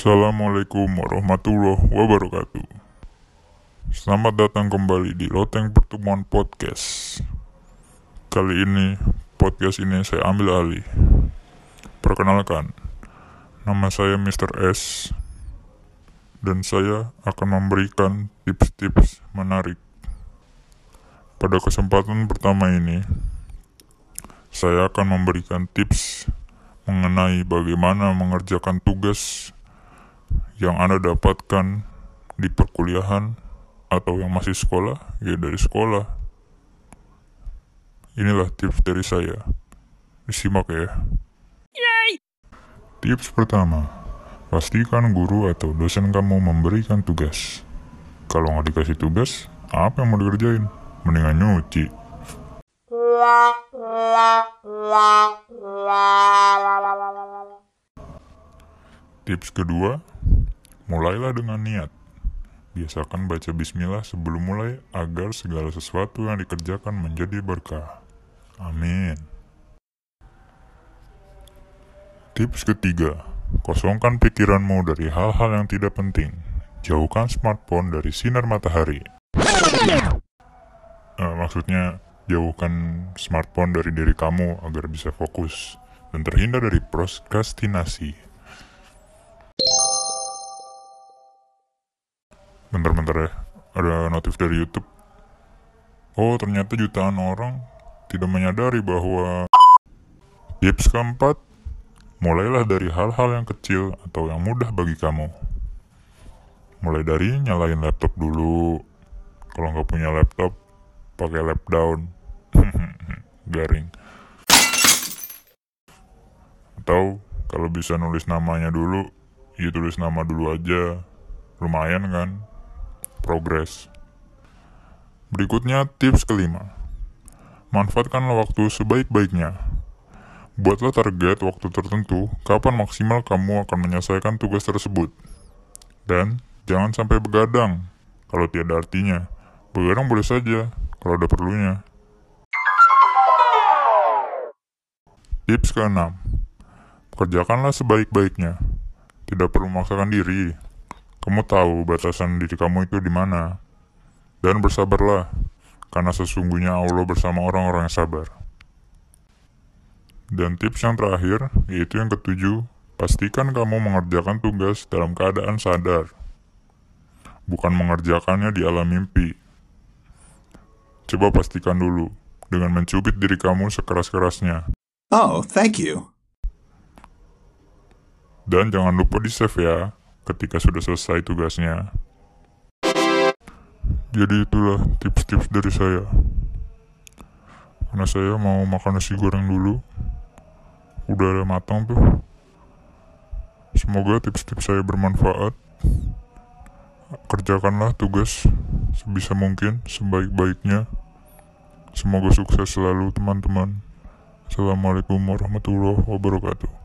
Assalamualaikum warahmatullahi wabarakatuh. Selamat datang kembali di Loteng Pertemuan Podcast. Kali ini, podcast ini saya ambil alih. Perkenalkan, nama saya Mr. S Dan saya akan memberikan tips-tips menarik. Pada kesempatan pertama ini Saya akan memberikan tips mengenai bagaimana mengerjakan tugas yang Anda dapatkan di perkuliahan atau yang masih sekolah, ya dari sekolah. Inilah tips dari saya. Disimak ya. Yay! Tips pertama, pastikan guru atau dosen kamu memberikan tugas. Kalau nggak dikasih tugas, apa yang mau dikerjain? Mendingan nyuci. Tips kedua, Mulailah dengan niat. Biasakan baca bismillah sebelum mulai agar segala sesuatu yang dikerjakan menjadi berkah. Amin. Tips ketiga, kosongkan pikiranmu dari hal-hal yang tidak penting. Jauhkan smartphone dari sinar matahari. Uh, maksudnya, jauhkan smartphone dari diri kamu agar bisa fokus dan terhindar dari prokrastinasi. Bentar-bentar ya. Ada notif dari YouTube. Oh ternyata jutaan orang tidak menyadari bahwa tips keempat mulailah dari hal-hal yang kecil atau yang mudah bagi kamu. Mulai dari nyalain laptop dulu. Kalau nggak punya laptop pakai lap down. Garing. Atau kalau bisa nulis namanya dulu ya tulis nama dulu aja. Lumayan kan progres. Berikutnya tips kelima. Manfaatkanlah waktu sebaik-baiknya. Buatlah target waktu tertentu kapan maksimal kamu akan menyelesaikan tugas tersebut. Dan jangan sampai begadang kalau tiada artinya. Begadang boleh saja kalau ada perlunya. Tips keenam. Kerjakanlah sebaik-baiknya. Tidak perlu memaksakan diri. Kamu tahu batasan diri kamu itu di mana. Dan bersabarlah, karena sesungguhnya Allah bersama orang-orang yang sabar. Dan tips yang terakhir, yaitu yang ketujuh, pastikan kamu mengerjakan tugas dalam keadaan sadar. Bukan mengerjakannya di alam mimpi. Coba pastikan dulu, dengan mencubit diri kamu sekeras-kerasnya. Oh, thank you. Dan jangan lupa di save ya ketika sudah selesai tugasnya. Jadi itulah tips-tips dari saya. Karena saya mau makan nasi goreng dulu. Udah ada matang tuh. Semoga tips-tips saya bermanfaat. Kerjakanlah tugas sebisa mungkin, sebaik-baiknya. Semoga sukses selalu teman-teman. Assalamualaikum warahmatullahi wabarakatuh.